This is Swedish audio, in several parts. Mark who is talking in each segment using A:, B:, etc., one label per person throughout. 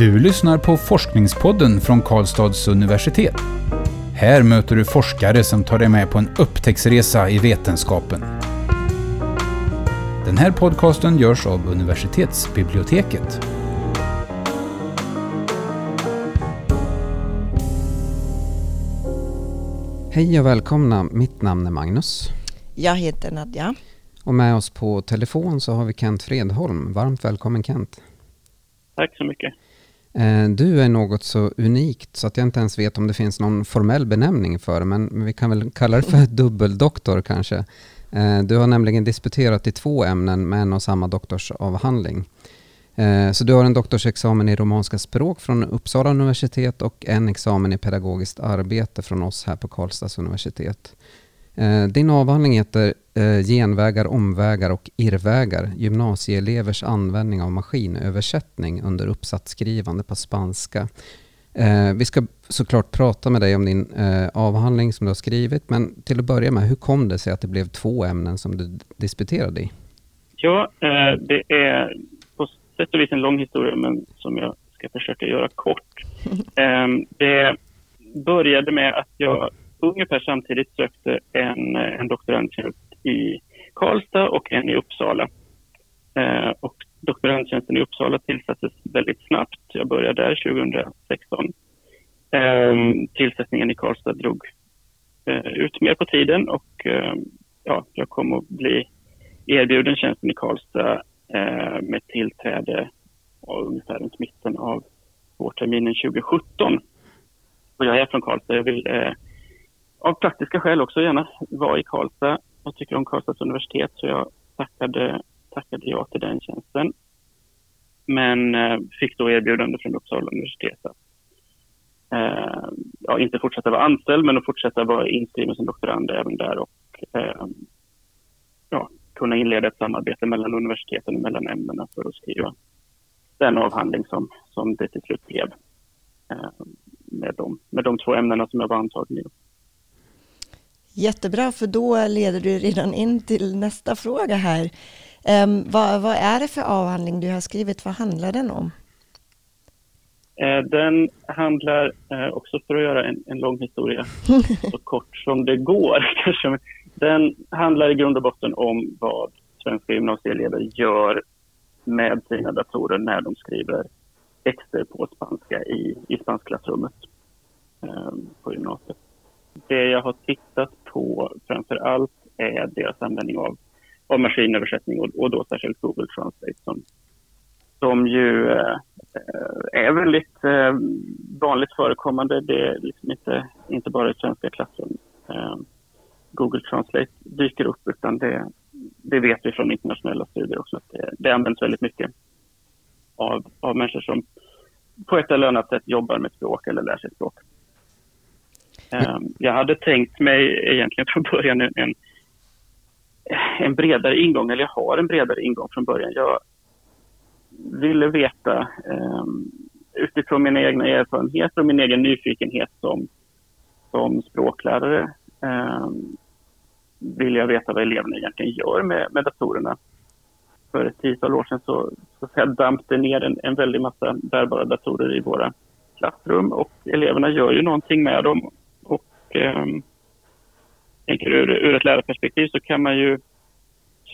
A: Du lyssnar på Forskningspodden från Karlstads universitet. Här möter du forskare som tar dig med på en upptäcktsresa i vetenskapen. Den här podcasten görs av universitetsbiblioteket.
B: Hej och välkomna, mitt namn är Magnus.
C: Jag heter Nadja.
B: Och med oss på telefon så har vi Kent Fredholm. Varmt välkommen Kent.
D: Tack så mycket.
B: Eh, du är något så unikt så att jag inte ens vet om det finns någon formell benämning för det, men vi kan väl kalla det för dubbeldoktor kanske. Eh, du har nämligen disputerat i två ämnen med en och samma doktorsavhandling. Eh, så du har en doktorsexamen i romanska språk från Uppsala universitet och en examen i pedagogiskt arbete från oss här på Karlstads universitet. Din avhandling heter Genvägar, omvägar och irrvägar, gymnasieelevers användning av maskinöversättning under uppsatsskrivande på spanska. Vi ska såklart prata med dig om din avhandling som du har skrivit, men till att börja med, hur kom det sig att det blev två ämnen som du disputerade i?
D: Ja, det är på sätt och vis en lång historia, men som jag ska försöka göra kort. Det började med att jag ungefär samtidigt sökte en, en doktorandtjänst i Karlstad och en i Uppsala. Eh, och doktorandtjänsten i Uppsala tillsattes väldigt snabbt. Jag började där 2016. Eh, tillsättningen i Karlstad drog eh, ut mer på tiden och eh, ja, jag kom att bli erbjuden tjänsten i Karlstad eh, med tillträde ungefär runt mitten av vårterminen 2017. Och jag är från Karlstad. Jag vill eh, av praktiska skäl också gärna vara i Karlstad. Jag tycker om Karlstads universitet så jag tackade, tackade ja till den tjänsten. Men eh, fick då erbjudande från Uppsala universitet att eh, ja, inte fortsätta vara anställd men att fortsätta vara inskriven som doktorand även där och eh, ja, kunna inleda ett samarbete mellan universiteten och mellan ämnena för att skriva den avhandling som, som det till slut blev eh, med, de, med de två ämnena som jag var antagen i.
C: Jättebra, för då leder du redan in till nästa fråga här. Um, vad, vad, är det för avhandling du har skrivit? Vad handlar den om?
D: Eh, den handlar, eh, också för att göra en, en lång historia så kort som det går, kanske. Den handlar i grund och botten om vad svenska gymnasieelever gör med sina datorer när de skriver texter på spanska i, i spanskklassrummet eh, på gymnasiet. Det jag har tittat på framför allt är deras användning av, av maskinöversättning och, och då särskilt Google Translate som, som ju eh, är väldigt eh, vanligt förekommande. Det är liksom inte, inte bara i svenska klassrum eh, Google Translate dyker upp utan det, det vet vi från internationella studier också att det, det används väldigt mycket av, av människor som på ett eller annat sätt jobbar med språk eller lär sig språk. Ehm, jag hade tänkt mig egentligen från början en, en bredare ingång, eller jag har en bredare ingång från början. Jag ville veta ehm, utifrån mina egna erfarenheter och min egen nyfikenhet som, som språklärare ehm, vill jag veta vad eleverna egentligen gör med, med datorerna. För ett tiotal år sedan så, så damp det ner en, en väldig massa bärbara datorer i våra klassrum och eleverna gör ju någonting med dem eh, tänker ur, ur ett lärarperspektiv så kan man ju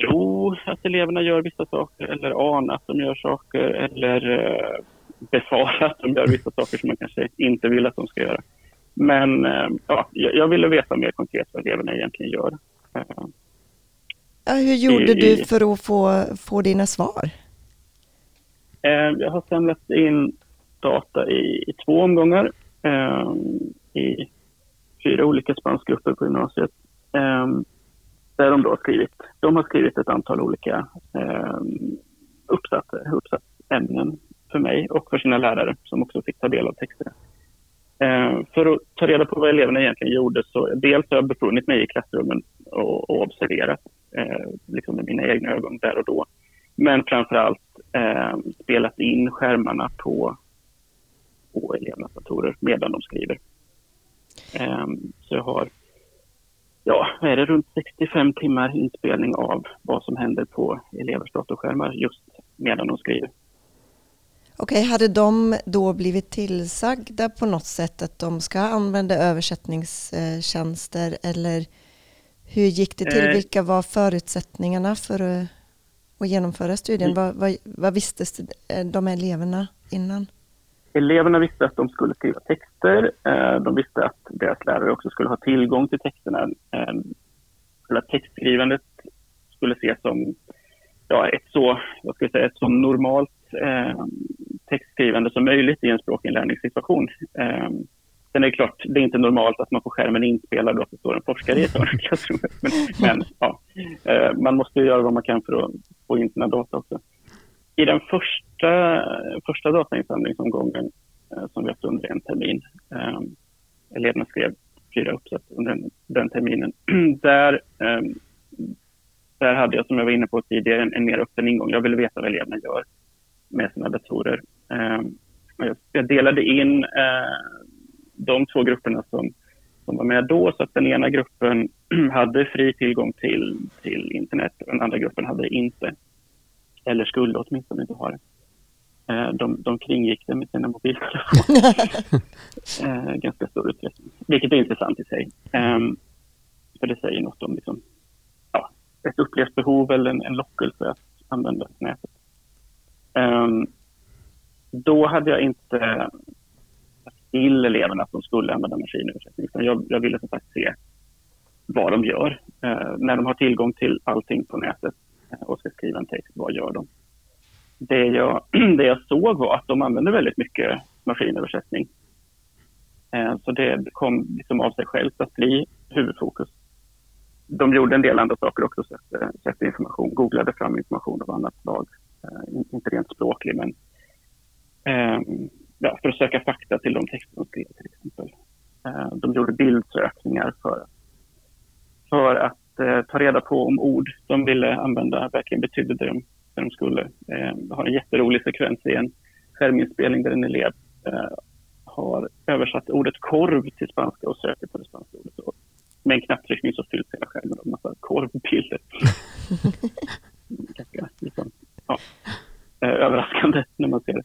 D: tro att eleverna gör vissa saker eller ana att de gör saker eller eh, befara att de gör vissa saker som man kanske inte vill att de ska göra. Men eh, ja, jag ville veta mer konkret vad eleverna egentligen gör.
C: Ja, hur gjorde i, du för att få, få dina svar?
D: Eh, jag har samlat in data i, i två omgångar. I fyra olika spanskgrupper på gymnasiet. Eh, där de då har skrivit, de har skrivit ett antal olika eh, uppsatser, uppsatsämnen för mig och för sina lärare som också fick ta del av texterna. Eh, för att ta reda på vad eleverna egentligen gjorde så dels har jag befunnit mig i klassrummen och, och observerat eh, liksom med mina egna ögon där och då. Men framförallt eh, spelat in skärmarna på, på elevernas datorer medan de skriver. Ehm, så jag har, ja, är det runt 65 timmar inspelning av vad som händer på elevers datorskärmar just medan de skriver.
C: Okej, hade de då blivit tillsagda på något sätt att de ska använda översättningstjänster eller hur gick det till?
D: Eh.
C: Vilka var förutsättningarna för att, att genomföra studien?
D: Mm.
C: Vad, vad, vad visste eh, de eleverna innan?
D: Eleverna visste att de skulle skriva texter. Eh, De visste att deras lärare också skulle ha tillgång till texterna. Eller Själva textskrivandet skulle ses som ja, ett, så, vad ska jag säga, ett så normalt eh, textskrivande som möjligt i en språkinlärningssituation. Eh, sen är det klart, det är inte normalt att man får skärmen inspelad och att det står en forskare i ett hörn klassrummet. Men, men ja, eh, man måste ju göra vad man kan för att få in sina data också. I den första, första datainsamlingsomgången eh, som vi haft under en termin, eh, eleverna skrev fyra uppsats under den, den terminen, där, eh, där hade jag som jag var inne på tidigare en, en mer öppen ingång. Jag ville veta vad eleverna gör med sina datorer. Eh, jag, jag delade in eh, de två grupperna som, som var med då så att den ena gruppen hade fri tillgång till, till internet och den andra gruppen hade det inte. Eller skulle åtminstone inte ha det. Eh, De, de kringgick det med sina mobiltelefoner eh, ganska stor utsträckning. Vilket är intressant i sig. Ehm, För det säger något om liksom, ja, ett upplevt behov eller en, en lockelse att använda nätet. Ehm, Då hade jag inte sagt till eleverna att de skulle använda maskinöversättning. Jag, jag ville som sagt se vad de gör. Eh, när de har tillgång till allting på nätet och ska skriva en text, vad gör de? Det jag, det jag såg var att de använde väldigt mycket maskinöversättning. Eh, så det kom liksom av sig självt att bli huvudfokus. De gjorde en del andra saker också, sökte, eh, sökte information, googlade fram information av annat slag. Eh, inte rent språklig, men eh, ja, för att söka fakta till de texter de skrev till exempel. Eh, de gjorde bildsökningar för, för att eh, ta reda på om ord de ville använda verkligen betydde det de, för de skulle. Eh, har en jätterolig sekvens i en skärminspelning där en elev eh, har översatt ordet korv till spanska och söker på det spanska ordet. Och med en knapptryckning så fylls hela skärmen av en massa korvbilder. Ganska liksom, ja, eh, överraskande när man ser det.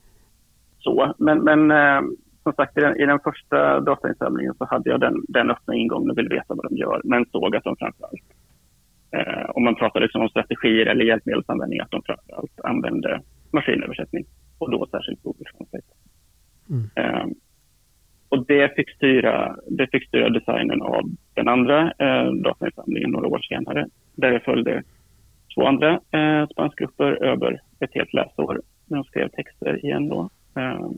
D: Så, men, men eh, som sagt, i den, i den första datainsamlingen så hade jag den, den öppna ingången och ville veta vad de gör, men såg att de framförallt, eh, om man pratar liksom om strategier eller hjälpmedelsanvändning, att de framförallt använde maskinöversättning och då särskilt Google Translate.
B: Mm.
D: Eh, och det fick, styra, det fick styra designen av den andra eh, datainsamlingen några år senare, där jag följde två andra eh, spanskgrupper över ett helt läsår när de skrev texter igen då. Eh,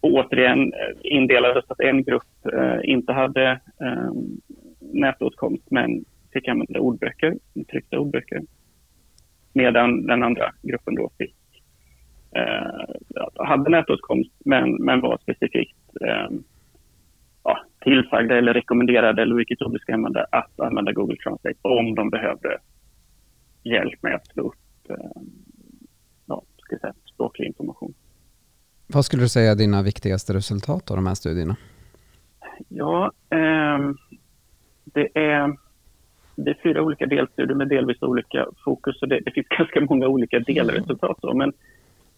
D: och återigen eh, indelades att en grupp eh, inte hade eh, nätåtkomst men fick använda ordböcker, tryckta ordböcker. Medan den andra gruppen då fick eh, hade nätåtkomst men, men var specifikt eh, ja, tillsagda eller rekommenderade, eller vilket ord vi ska använda, att använda Google Translate om de behövde hjälp med att slå upp eh, ja, ska säga, språklig information.
B: Vad skulle du säga är dina viktigaste resultat av de här studierna?
D: Ja, ehm, det, är, det är fyra olika delstudier med delvis olika fokus och det, det finns ganska många olika delresultat. Då, men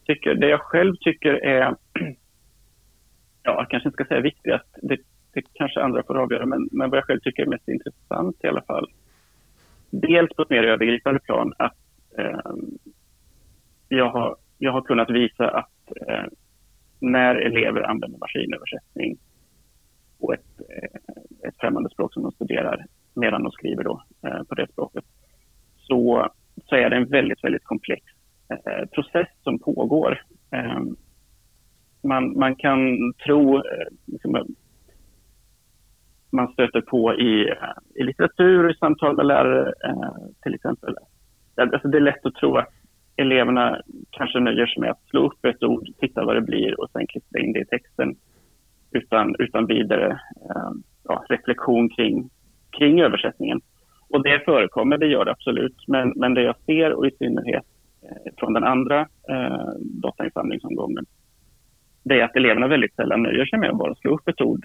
D: tycker, det jag själv tycker är, ja, jag kanske inte ska säga viktigast, det, det kanske andra får avgöra, men, men vad jag själv tycker är mest intressant i alla fall. Dels på ett mer övergripande plan att eh, jag, har, jag har kunnat visa att eh, när elever använder maskinöversättning på ett, eh, ett främmande språk som de studerar medan de skriver då, eh, på det språket, så, så är det en väldigt, väldigt komplex eh, process som pågår. Eh, man, man kan tro, eh, liksom, eh, man stöter på i, eh, i litteratur, i samtal med lärare eh, till exempel. Alltså det är lätt att tro att eleverna kanske nöjer sig med att slå upp ett ord, titta vad det blir och sen klistra in det i texten utan, utan vidare eh, ja, reflektion kring, kring översättningen. Och det förekommer, det gör det absolut. Men, men det jag ser, och i synnerhet eh, från den andra eh, datainsamlingsomgången, det är att eleverna väldigt sällan nöjer sig med att bara slå upp ett ord,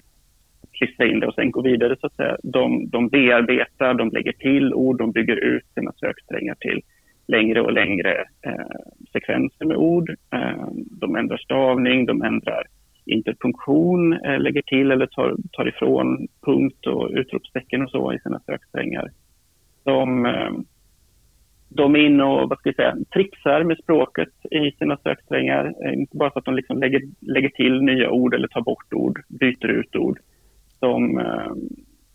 D: klistra in det och sen gå vidare. så att säga. De, de bearbetar, de lägger till ord, de bygger ut sina söksträngar till längre och längre eh, sekvenser med ord. Eh, de ändrar stavning, de ändrar interpunktion, eh, lägger till eller tar, tar ifrån punkt och utropstecken och så i sina söksträngar. De, eh, de är inne och vad ska jag säga, trixar med språket i sina söksträngar. Inte bara för att de liksom lägger, lägger till nya ord eller tar bort ord, byter ut ord. De, eh,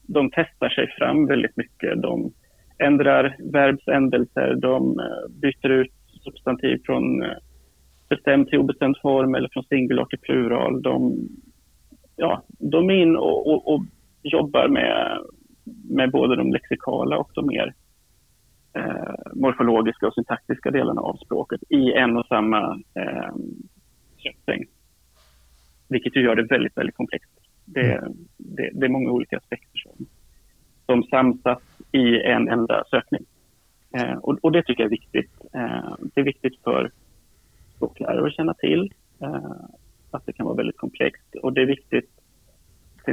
D: de testar sig fram väldigt mycket. De ändrar verbsändelser, de eh, byter ut substantiv från bestämd till obestämd form eller från singular till plural. De, ja, de är in och, och, och jobbar med, med både de lexikala och de mer eh, morfologiska och syntaktiska delarna av språket i en och samma eh, köttsäng. Vilket ju gör det väldigt, väldigt komplext. Det, mm. det, det, är många olika aspekter som, som samsas i en enda sökning. Eh, och, och, det tycker jag är viktigt. Eh, det är viktigt för språklärare att känna till. Eh, att det kan vara väldigt komplext och det är viktigt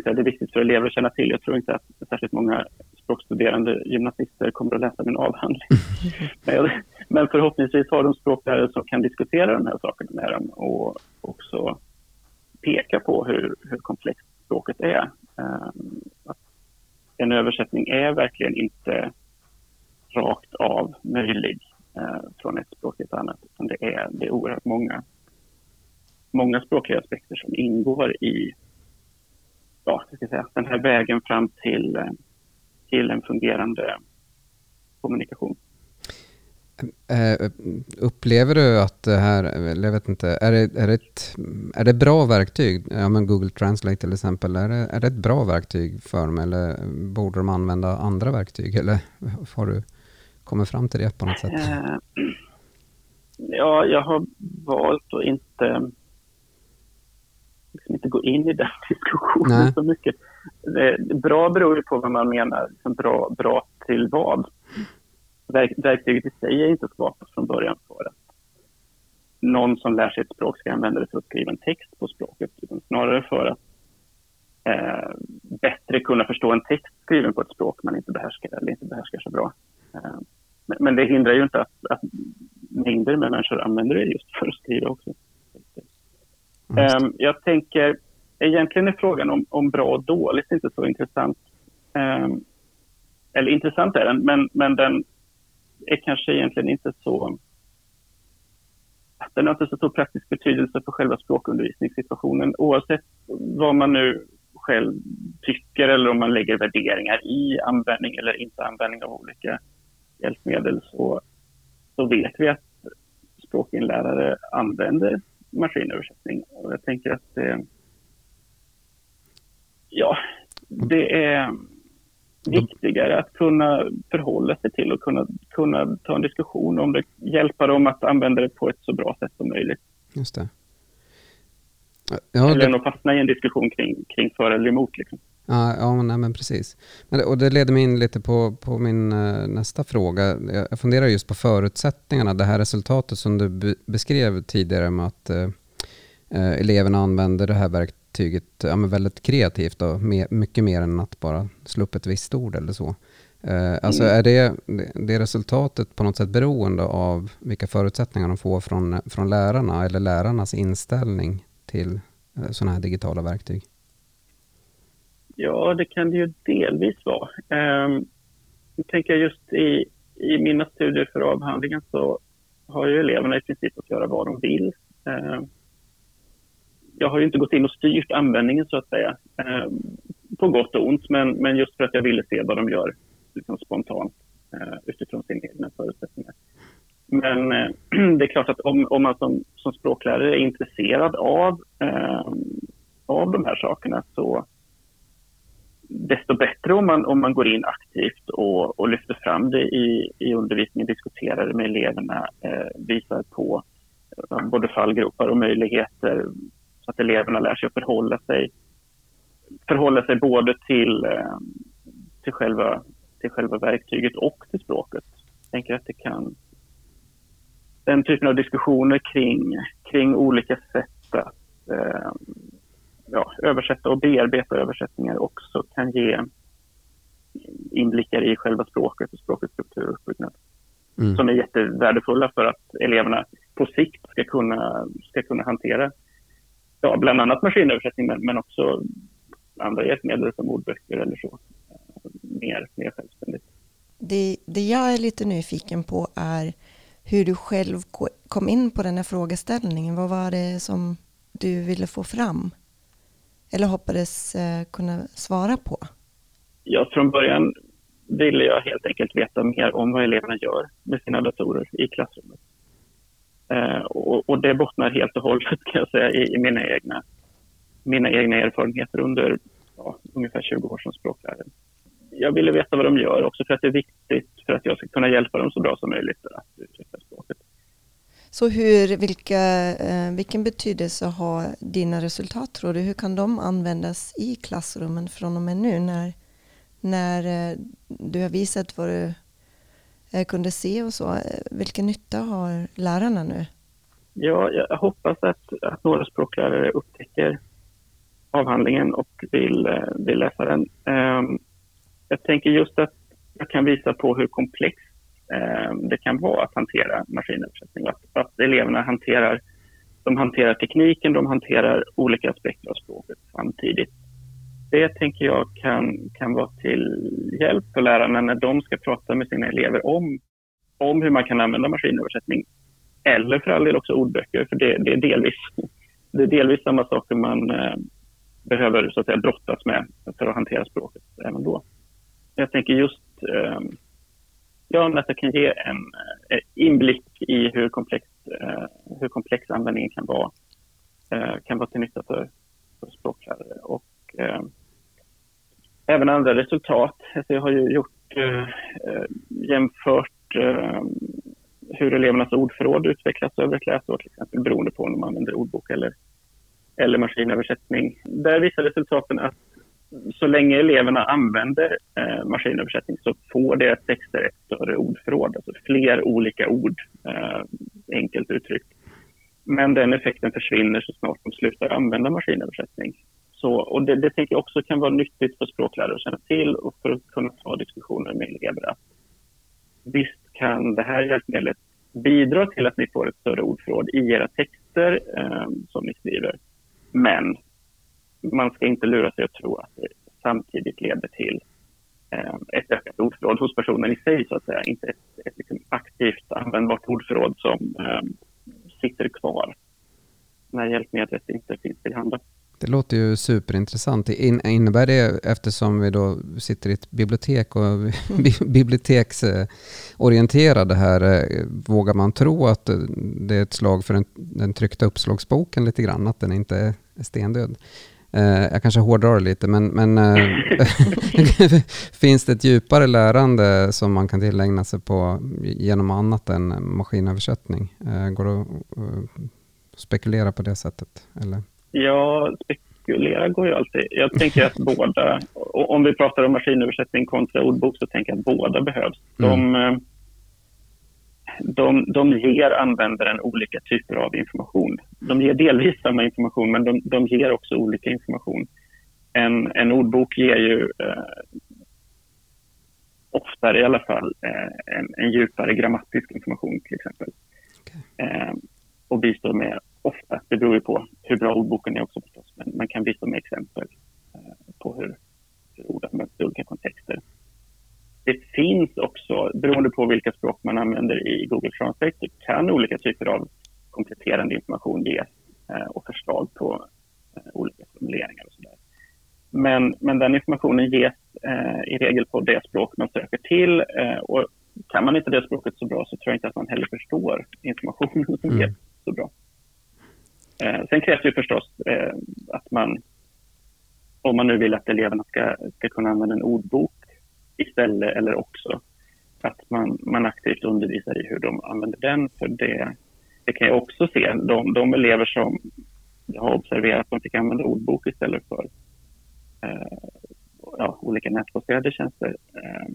D: det är viktigt för elever att känna till. Jag tror inte att särskilt många språkstuderande gymnasister kommer att läsa min avhandling. Men förhoppningsvis har de språklärare som kan diskutera de här sakerna med dem och också peka på hur, hur komplext språket är. Eh, att en översättning är verkligen inte rakt av möjlig Eh, från ett språk till ett annat. Utan det, är, det är oerhört många, många språkliga aspekter som ingår i ja, ska säga, den här vägen fram till, eh, till en fungerande kommunikation.
B: Uh, upplever du att det här, eller jag vet inte, är det, är det ett är det bra verktyg? Ja, men Google Translate till exempel, är det, är det ett bra verktyg för dem eller borde de använda andra verktyg? Eller har du kommer fram till det på något sätt? Eh,
D: ja, jag har valt att inte, liksom inte gå in i den diskussionen Nej. så mycket. Bra beror ju på vad man menar, liksom bra, bra till vad. verktyget i sig är inte skapat från början för att någon som lär sig ett språk ska använda det för att skriva en text på språket, utan snarare för att eh, bättre kunna förstå en text skriven på ett språk man inte behärskar eller inte behärskar så bra. Eh, men det hindrar ju inte att, att mängder med människor använder det just för att skriva också. Mm. Jag tänker, egentligen är frågan om, om bra och dåligt inte så intressant. Um, eller intressant är den, men, men den är kanske egentligen inte så... Den har inte så stor praktisk betydelse för själva språkundervisningssituationen oavsett vad man nu själv tycker eller om man lägger värderingar i användning eller inte användning av olika hjälpmedel så, så vet vi att språkinlärare använder maskinöversättning. Och jag tänker att det, ja, det är viktigare att kunna förhålla sig till och kunna, kunna ta en diskussion om det, hjälpa dem att använda det på ett så bra sätt som möjligt.
B: Just det.
D: Ja, Eller det... att fastna i en diskussion kring, kring för eller emot. Liksom.
B: Ja, ja nej, men precis. Men, och det leder mig in lite på, på min uh, nästa fråga. Jag funderar just på förutsättningarna. Det här resultatet som du be beskrev tidigare med att uh, eleverna använder det här verktyget ja, men väldigt kreativt och me mycket mer än att bara slå upp ett visst ord eller så. Uh, alltså mm. är det, det resultatet på något sätt beroende av vilka förutsättningar de får från, från lärarna eller lärarnas inställning till uh, sådana här digitala verktyg?
D: Ja, det kan det ju delvis vara. Um, jag tänker just i, i mina studier för avhandlingen så har ju eleverna i princip att göra vad de vill. Um, jag har ju inte gått in och styrt användningen så att säga, um, på gott och ont, men, men just för att jag ville se vad de gör liksom spontant uh, utifrån sina egna förutsättningar. Men uh, det är klart att om, om man som, som språklärare är intresserad av, uh, av de här sakerna så desto bättre om man, om man går in aktivt och, och lyfter fram det i, i undervisningen, diskuterar det med eleverna, eh, visar på eh, både fallgropar och möjligheter så att eleverna lär sig att förhålla sig, förhålla sig både till, eh, till, själva, till själva verktyget och till språket. Jag tänker att det kan... Den typen av diskussioner kring, kring olika sätt att eh, ja, översätta och bearbeta översättningar också kan ge inblickar i själva språket och språkets struktur och uppbyggnad. Mm. Som är jättevärdefulla för att eleverna på sikt ska kunna, ska kunna hantera ja, bland annat maskinöversättning men, men också andra hjälpmedel som ordböcker eller så mer, mer självständigt.
C: Det, det jag är lite nyfiken på är hur du själv kom in på den här frågeställningen. Vad var det som du ville få fram? Eller hoppades eh, kunna svara på?
D: Ja, från början ville jag helt enkelt veta mer om vad eleverna gör med sina datorer i klassrummet. Eh, och, och, det bottnar helt och hållet kan jag säga i, i mina, egna, mina egna erfarenheter under ja, ungefär 20 år som språklärare. Jag ville veta vad de gör också för att det är viktigt för att jag ska kunna hjälpa dem så bra som möjligt att utveckla språket.
C: Så hur, vilka, eh, vilken betydelse har dina resultat tror du? Hur kan de användas i klassrummen från och med nu när, när eh, du har visat vad du eh, kunde se och så? Vilken nytta har lärarna nu?
D: Ja, jag hoppas att, att några språklärare upptäcker avhandlingen och vill, vill läsa den. Ehm, jag tänker just att jag kan visa på hur komplext Eh, det kan vara att hantera maskinöversättning. Att, att eleverna hanterar, de hanterar tekniken, de hanterar olika aspekter av språket samtidigt. Det tänker jag kan, kan vara till hjälp för lärarna när de ska prata med sina elever om, om hur man kan använda maskinöversättning. Eller för all del också ordböcker, för det, det är, delvis, det är delvis samma saker man eh, behöver så att säga, brottas med för att hantera språket även då. Jag tänker just eh, ja, att det kan ge en eh, inblick i hur komplex, eh, hur komplex användningen kan vara, eh, kan vara till nytta för, för språklärare. Och, även andra resultat. Alltså jag har ju gjort, jämfört hur elevernas ordförråd utvecklas över ett läsår till exempel beroende på om de använder ordbok eller, eller maskinöversättning. Där visar resultaten att så länge eleverna använder eh, maskinöversättning så får deras texter ett större ordförråd, alltså fler olika ord, eh, enkelt uttryckt. Men den effekten försvinner så snart de slutar använda maskinöversättning. Så, och det, det tänker jag också kan vara nyttigt för språklärare att känna till och för att kunna ta diskussioner med elever. Att visst kan det här hjälpmedlet bidra till att ni får ett större ordförråd i era texter eh, som ni skriver. Men man ska inte lura sig att tro att det samtidigt leder till eh, ett ökat ordförråd hos personen i sig, så att säga. Inte ett, ett liksom aktivt användbart ordförråd som eh, sitter kvar när hjälpmedlet inte finns till handa.
B: Det låter ju superintressant. innebär det, eftersom vi då sitter i ett bibliotek och biblioteksorienterade här, eh, vågar man tro att eh, det är ett slag för den, den tryckta uppslagsboken lite grann, att den inte är stendöd? Eh, jag kanske hårdrar det lite, men, men eh, finns det ett djupare lärande som man kan tillägna sig på genom annat än maskinöversättning? Eh, går det att spekulera på det sättet? Eller?
D: Ja, spekulera går ju alltid. Jag tänker att båda, om vi pratar om maskinöversättning kontra ordbok, så tänker jag att båda behövs. De, mm de, de ger användaren olika typer av information. De ger delvis samma information, men de, de ger också olika information. En, en ordbok ger ju eh, oftare i alla fall eh, en, en, djupare grammatisk information till exempel. Okay. Eh, och bistår med, ofta, det beror ju på hur bra ordboken är också förstås, men man kan bistå med exempel eh, på hur, hur ord används i olika kontexter. Det finns också, beroende på vilka man använder i Google Translate, så kan olika typer av kompletterande information ges eh, och förslag på eh, olika formuleringar och sådär. Men, men den informationen ges eh, i regel på det språk man söker till och kan man inte det språket så bra så tror jag inte att man heller förstår informationen som mm. ges så bra. Sen krävs det ju förstås att man, om man nu vill att eleverna ska, ska kunna använda en ordbok istället eller också att man, man aktivt undervisar i hur de använder den. För det, det kan jag också se, de, de elever som jag har observerat att de fick använda ordbok istället för eh, ja, olika nätbaserade tjänster. Eh,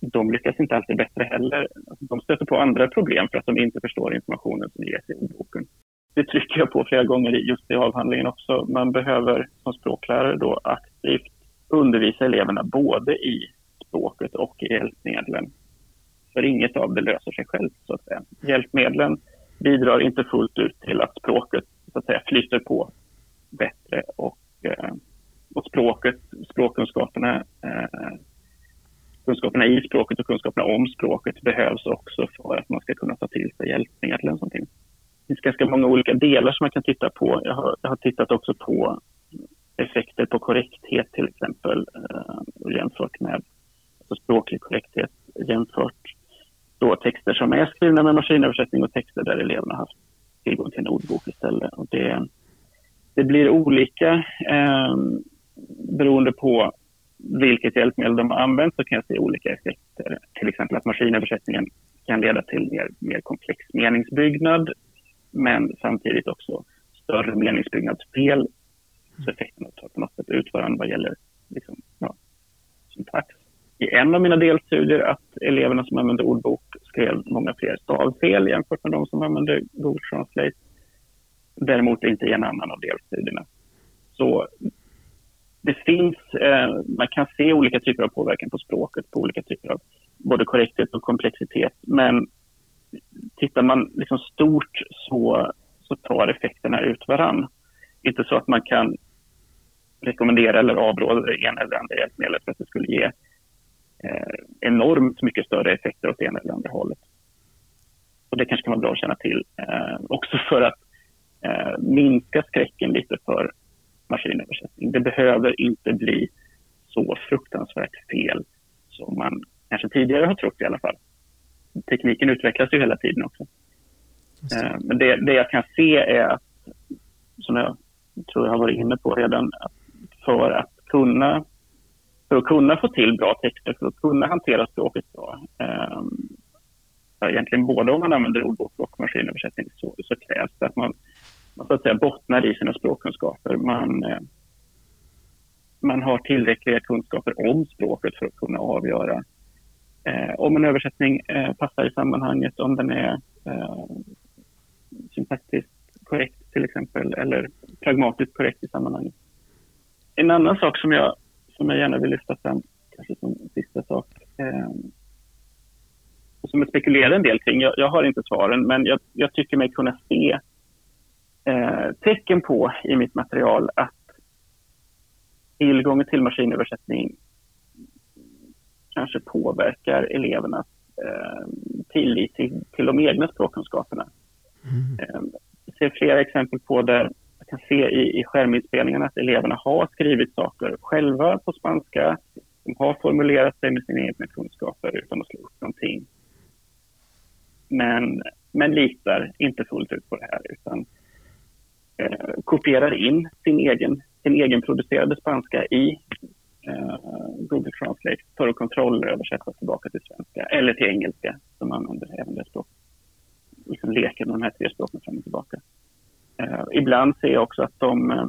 D: de lyckas inte alltid bättre heller. Alltså, de stöter på andra problem för att de inte förstår informationen som ges i ordboken. Det trycker jag på flera gånger just i avhandlingen också. Man behöver som språklärare då aktivt undervisa eleverna både i språket och hjälpmedlen. För inget av det löser sig självt, så att säga. Hjälpmedlen bidrar inte fullt ut till att språket så att säga, flyter på bättre och, eh, och språket, språkkunskaperna eh, kunskaperna i språket och kunskaperna om språket behövs också för att man ska kunna ta till sig hjälpmedlen. Det finns ganska många olika delar som man kan titta på. Jag har, jag har tittat också på effekter på korrekthet till exempel eh, och jämfört med alltså språklig korrekthet jämfört då texter som är skrivna med maskinöversättning och texter där eleverna haft tillgång till en ordbok istället. Och det, det blir olika eh, beroende på vilket hjälpmedel de har använt så kan jag se olika effekter. Till exempel att maskinöversättningen kan leda till mer, mer komplex meningsbyggnad men samtidigt också större meningsbyggnadsfel. Så effekterna tar på något sätt ut varandra vad gäller liksom, ja, syntax i en av mina delstudier att eleverna som använde ordbok skrev många fler stavfel jämfört med de som använde Google Translate. Däremot inte i en annan av delstudierna. Så det finns, eh, man kan se olika typer av påverkan på språket, på olika typer av både korrekthet och komplexitet. Men tittar man liksom stort så, så tar effekterna ut varann. Inte så att man kan rekommendera eller avråda det ena eller andra hjälpmedlet för att det skulle ge eh, enormt mycket större effekter åt ena eller andra hållet. Och det kanske kan vara bra att känna till eh, också för att eh, minska skräcken lite för maskinöversättning. Det behöver inte bli så fruktansvärt fel som man kanske tidigare har trott i alla fall. Tekniken utvecklas ju hela tiden också. Eh, men det, det jag kan se är att, som jag tror jag har varit inne på redan, att för att kunna för att kunna få till bra texter, för att kunna hantera språket bra, eh, egentligen både om man använder ordbok och maskinöversättning, så, så krävs det att man, man så att säga bottnar i sina språkkunskaper. Man, eh, man har tillräckliga kunskaper om språket för att kunna avgöra eh, om en översättning eh, passar i sammanhanget, om den är eh, syntaktiskt korrekt till exempel, eller pragmatiskt korrekt i sammanhanget. En annan sak som jag som jag gärna vill lyfta fram, kanske som sista sak, eh, som jag spekulerar en del kring. Jag, jag har inte svaren, men jag, jag tycker mig kunna se eh, tecken på i mitt material att tillgången till maskinöversättning kanske påverkar elevernas eh, tillit till, till de egna språkkunskaperna. Mm. Eh, jag ser flera exempel på där jag kan se i, i skärminspelningarna att eleverna har skrivit saker själva på spanska. De har formulerat sig med sina egna kunskaper utan att slå upp någonting. Men, men litar inte fullt ut på det här utan eh, kopierar in sin egen, sin egen producerade spanska i eh, Google Translate för att kontrollöversätta tillbaka till svenska eller till engelska som använder även det språket. Liksom leker med de här tre språken fram och tillbaka. Eh, ibland ser jag också att de, eh,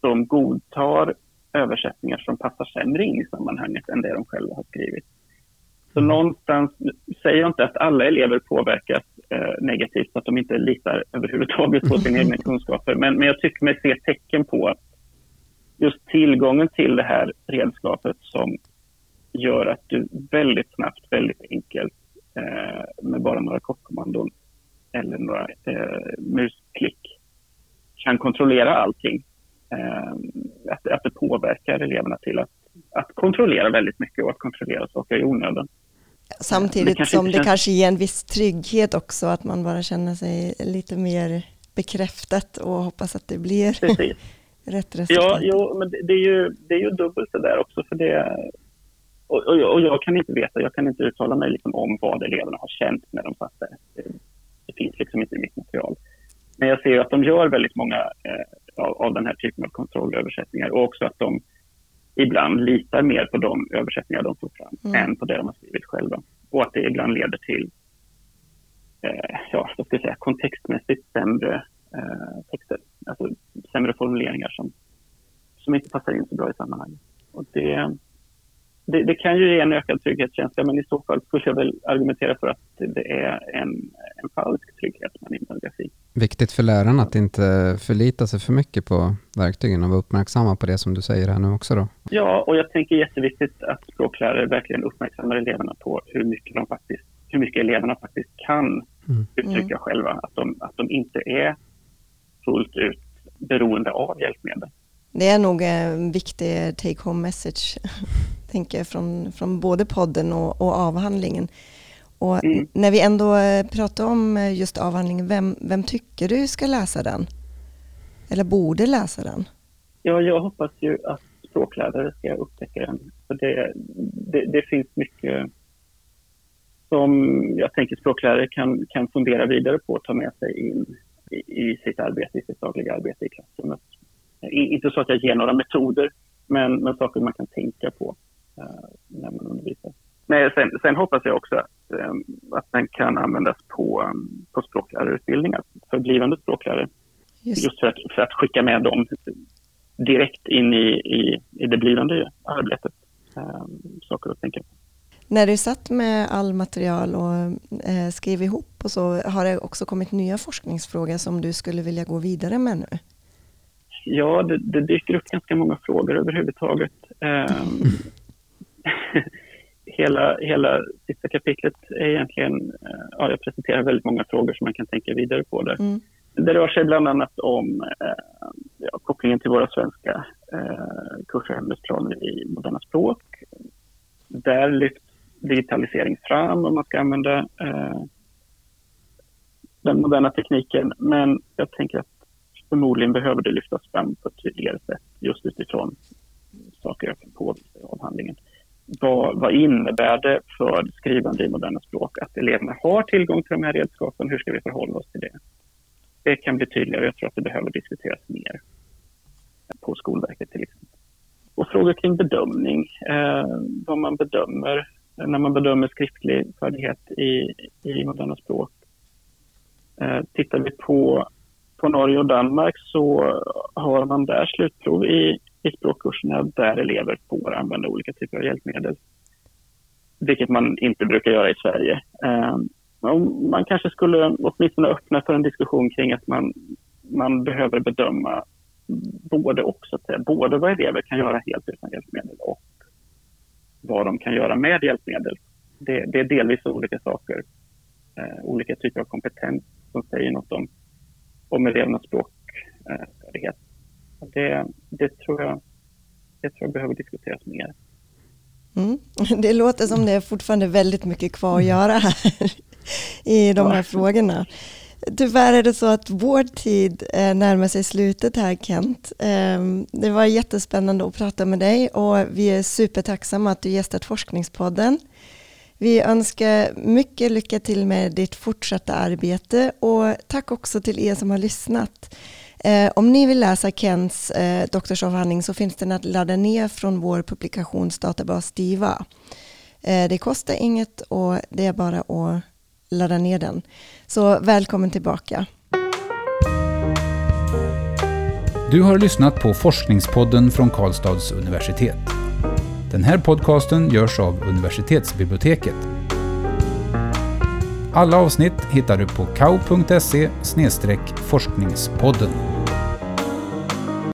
D: de godtar översättningar som passar sämre in i sammanhanget än det de själva har skrivit. Så mm. någonstans säger jag inte att alla elever påverkas eh, negativt, så att de inte litar överhuvudtaget på sina egna kunskaper. Men, men jag tycker mig se tecken på just tillgången till det här redskapet som gör att du väldigt snabbt, väldigt enkelt, eh, med bara några kortkommandon eller några eh, musklick kan kontrollera allting. Eh, att, att det påverkar eleverna till att, att kontrollera väldigt mycket och att kontrollera saker i onödan.
C: Samtidigt det som det känns... kanske ger en viss trygghet också, att man bara känner sig lite mer bekräftat och hoppas att det blir rätt resultat.
D: Ja, jo, men det, det, är ju, det är ju dubbelt det där också, för det, och, och, och, jag kan inte veta, jag kan inte uttala mig liksom om vad eleverna har känt när de satt där finns liksom inte i mitt material. Men jag ser att de gör väldigt många eh, av, av, den här typen av kontrollöversättningar och också att de ibland litar mer på de översättningar de får fram mm. än på det de har skrivit själva. Och att det ibland leder till eh, ja, ska jag säga, kontextmässigt sämre eh, texter, alltså sämre formuleringar som, som inte passar in så bra i sammanhanget. Och det, det, det, kan ju ge en ökad trygghetskänsla, men i så fall skulle jag väl argumentera för att det är en, en falsk trygghet man invaderas i.
B: Viktigt för lärarna att inte förlita sig för mycket på verktygen och vara uppmärksamma på det som du säger här nu också då.
D: Ja, och jag tänker jätteviktigt att språklärare verkligen uppmärksammar eleverna på hur mycket, de faktiskt, hur mycket eleverna faktiskt kan mm. uttrycka mm. själva. Att de, att de inte är fullt ut beroende av hjälpmedel.
C: Det är nog en viktig take home message, tänker jag, från, från både podden och, och avhandlingen. Och mm. när vi ändå eh, pratar om eh, just avhandlingen, vem, vem tycker du ska läsa den? Eller borde läsa den?
D: Ja, jag hoppas ju att språklärare ska upptäcka den. För det, det, det finns mycket som jag tänker språklärare kan, kan fundera vidare på och ta med sig in i, i sitt arbete, i sitt dagliga arbete i klassrummet. Inte så att jag ger några metoder, men, men saker man kan tänka på när man undervisar. Nej, sen, sen, hoppas jag också att, um, att den kan användas på, um, på språklärarutbildningar för blivande språklärare. Just, Just för, att, för att skicka med dem direkt in i, i, i det blivande arbetet. Saker att tänka på.
C: När du satt med all material och eh, skrev ihop och så har det också kommit nya forskningsfrågor som du skulle vilja gå vidare med nu?
D: Ja, det, det dyker upp ganska många frågor överhuvudtaget. Um, hela, hela sista kapitlet är egentligen, eh, ja, jag presenterar väldigt många frågor som man kan tänka vidare på där. Mm. Det rör sig bland annat om eh, ja, kopplingen till våra svenska eh, kurser och ämnesplaner i moderna språk. Där lyfts digitalisering fram om man ska använda eh, den moderna tekniken. Men jag tänker att förmodligen behöver det lyftas fram på ett tydligare sätt just utifrån saker jag kan påvisa i avhandlingen. Vad, vad innebär det för skrivande i moderna språk att eleverna har tillgång till de här redskapen? Hur ska vi förhålla oss till det? Det kan bli tydligare. Jag tror att det behöver diskuteras mer på Skolverket till exempel. Och frågor kring bedömning, eh, vad man bedömer när man bedömer skriftlig färdighet i, i moderna språk. Eh, tittar vi på, på Norge och Danmark så har man där slutprov i, i språkkurserna där elever får använda olika typer av hjälpmedel. Vilket man inte brukar göra i Sverige. Ehm, man kanske skulle åtminstone öppna för en diskussion kring att man, man behöver bedöma både också, både vad elever kan göra helt utan hjälpmedel och vad de kan göra med hjälpmedel. Det, det är delvis olika saker, eh, olika typer av kompetens som säger något om, om elevernas språkfärdighet. Eh, det, det, tror jag, det tror jag behöver diskuteras mer.
C: Mm. Det låter som det är fortfarande väldigt mycket kvar att göra här i de här ja. frågorna. Tyvärr är det så att vår tid eh, närmar sig slutet här Kent. Ehm, det var jättespännande att prata med dig och vi är supertacksamma att du gästat Forskningspodden. Vi önskar mycket lycka till med ditt fortsatta arbete och tack också till er som har lyssnat. Eh, om ni vill läsa Kents eh, doktorsavhandling så finns den att ladda ner från vår publikationsdatabas DIVA. Eh, det kostar inget och det är bara att ladda ner den. Så välkommen tillbaka.
A: Du har lyssnat på Forskningspodden från Karlstads universitet. Den här podcasten görs av universitetsbiblioteket. Alla avsnitt hittar du på kau.se forskningspodden.